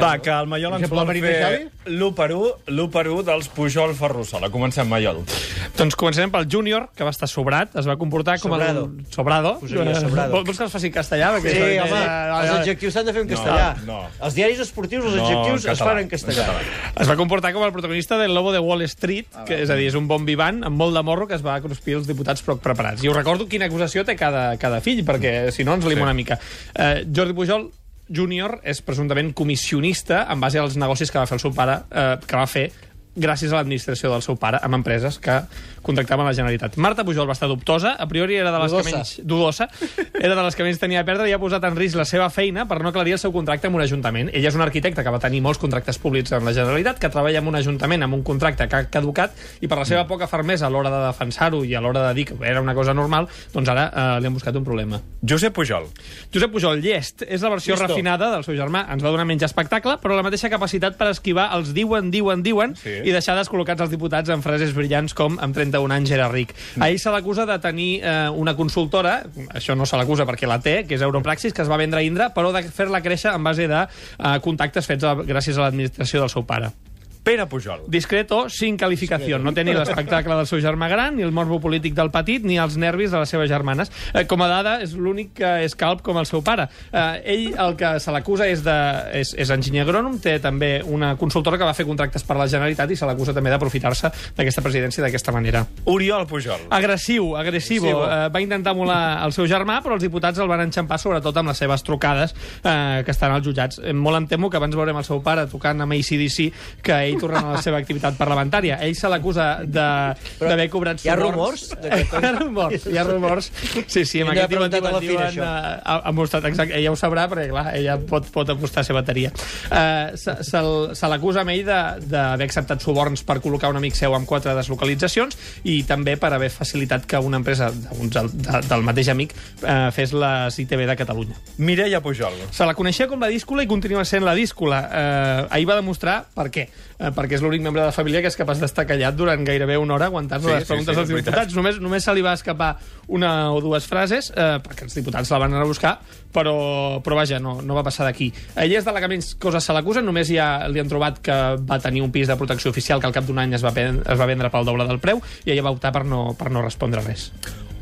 Va, que el Mallol ens vol fer Xavi? l'1 per 1, l'1 per 1 dels Pujol Ferrusola. Comencem, Mallol. Doncs començarem pel júnior, que va estar sobrat, es va comportar com Sobrado. el... Sobrado. Sobrado. Vol- Vols que els faci en castellà? Perquè Sí, home, eh, els eh, adjectius s'han de fer en castellà. no. Els diaris esportius, els No, adjectius es fan en castellà. català. Es va comportar com el protagonista del Lobo de Wall Street, que és a dir, és un bon vivant amb molt de morro que es va cruspir els diputats poc preparats. I us recordo quina acusació té cada, cada fill, perquè si no ens lima Sí. una mica. Eh, Jordi Pujol Júnior és presumptament comissionista en base als negocis que va fer el seu pare, eh, que va fer gràcies a l'administració del seu pare amb empreses que contractaven la Generalitat. Marta Pujol va estar dubtosa, a priori era de les Dudosa. que menys... Dudosa. Era de les que menys tenia a perdre i ha posat en risc la seva feina per no aclarir el seu contracte amb un ajuntament. Ella és una arquitecta que va tenir molts contractes públics amb la Generalitat, que treballa en un ajuntament amb un contracte que ha caducat i per la seva poca fermesa a l'hora de defensar-ho i a l'hora de dir que era una cosa normal, doncs ara eh, li han buscat un problema. Josep Pujol. Josep Pujol, llest, és la versió Listo. refinada del seu germà. Ens va donar menys espectacle, però la mateixa capacitat per esquivar els diuen, diuen, diuen Sí. I deixar descol·locats els diputats en frases brillants com amb 31 anys era ric. Mm. A ell se l'acusa de tenir eh, una consultora, això no se l'acusa perquè la té, que és Europraxis, que es va vendre a Indra, però de fer-la créixer en base de eh, contactes fets a, gràcies a l'administració del seu pare. Pere Pujol. Discreto, sin calificació. No té ni l'espectacle del seu germà gran, ni el morbo polític del petit, ni els nervis de les seves germanes. Eh, com a dada, és l'únic que és calb com el seu pare. Eh, ell, el que se l'acusa és, de, és, és enginyer agrònom, té també una consultora que va fer contractes per la Generalitat i se l'acusa també d'aprofitar-se d'aquesta presidència d'aquesta manera. Oriol Pujol. Agressiu, agressivo. Agressivo. Eh, va intentar molar el seu germà, però els diputats el van enxampar sobretot amb les seves trucades eh, que estan als jutjats. Eh, molt em temo que abans veurem el seu pare tocant amb ACDC que ell tornant a la seva activitat parlamentària. Ell se l'acusa de- d'haver cobrat hi ha suborns. rumors de que- hi ha rumors, hi ha rumors. Sí, sí, amb de aquest diuen, la diuen, Fira, diuen, això. eh, ha, ha mostrat, exacte, ella ho sabrà, perquè clar, ella pot, pot apostar a ser bateria. Eh, se se l'acusa amb ell de- d'haver acceptat suborns per col·locar un amic seu amb quatre deslocalitzacions i també per haver facilitat que una empresa d'uns del, de, del mateix amic eh, fes les ITV de Catalunya. Mireia Pujol. Se la coneixia com la díscola i continua sent la díscola. Eh, ahir va demostrar per què. Eh, perquè és l'únic membre de la família que és capaç d'estar callat durant gairebé una hora aguantant Sí, les sí, preguntes sí, dels és veritat. diputats. Només, només se li va escapar una o dues frases, eh, perquè els diputats la van anar a buscar, però, però vaja, no, no va passar d'aquí. Ella és de la que menys coses se l'acusen, només ja li han trobat que va tenir un pis de protecció oficial que al cap d'un any es va, es va vendre pel doble del preu i ella va optar per no, per no respondre res.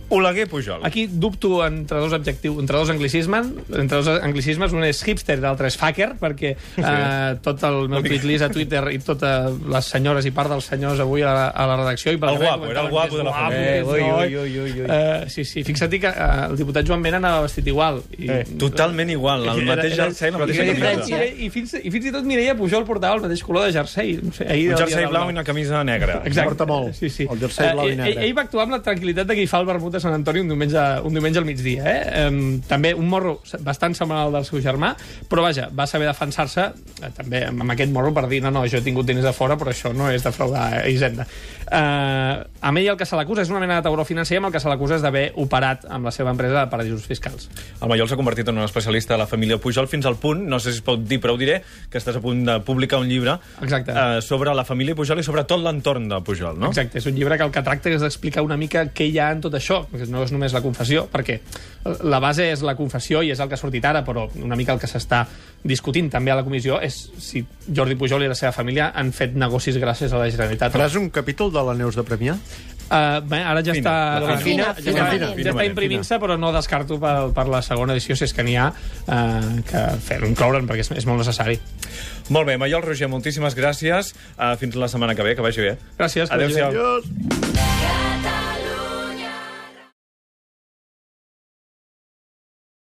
Oleguer Pujol. Aquí dubto entre dos adjectius, entre dos anglicismes, entre dos anglicismes, un és hipster i l'altre és fucker, perquè eh, tot el meu tweet list a Twitter i totes les senyores i part dels senyors avui a la, a la redacció... I per El guapo, era el guapo de la família. Eh, ui, ui, ui, ui, ui. Eh, sí, sí, fixa't que eh, el diputat Joan Mena anava vestit igual. I, Eh, Totalment igual, el Era- mateix jersei, la mateixa camisa. diferència? I, i, fins, I fins i tot Mireia Pujol portava el mateix color de jersei. No sé, ahir Un jersei blau i una camisa negra. Exacte. Porta molt, Sí, sí. el jersei blau i Eh, negre. Ell, ell va actuar amb la tranquil·litat de qui fa el vermut a Sant Antoni un diumenge, un diumenge al migdia. Eh? Um, també un morro bastant semblant al del seu germà, però vaja, va saber defensar-se eh, també amb aquest morro per dir no, no, jo he tingut diners de fora, però això no és defraudar Hisenda. Uh, amb ell el que se l'acusa és una mena de tauró financer amb el que se l'acusa és d'haver operat amb la seva empresa de paradisos fiscals. El Mallol s'ha convertit en un especialista de la família Pujol fins al punt, no sé si es pot dir, però ho diré, que estàs a punt de publicar un llibre Exacte. eh, sobre la família Pujol i sobre tot l'entorn de Pujol, no? Exacte, és un llibre que el que tracta és d'explicar una mica què hi ha en tot això, no és només la confessió, perquè la base és la confessió i és el que ha sortit ara, però una mica el que s'està discutint també a la comissió és si Jordi Pujol i la seva família han fet negocis gràcies a la Generalitat. Faràs un capítol de la Neus de Premià? Uh, bé, ara ja Fina, està, ja fina. està, Fina, ja fina, està, fina, ja està fina. imprimint-se, però no descarto per, per la segona edició, si és que n'hi ha, uh, que fer-ho incloure'n, perquè és, és molt necessari. Molt bé, Mallol Roger, moltíssimes gràcies. Uh, fins la setmana que ve, que vagi bé. Gràcies. Adéu-siau. Adiós!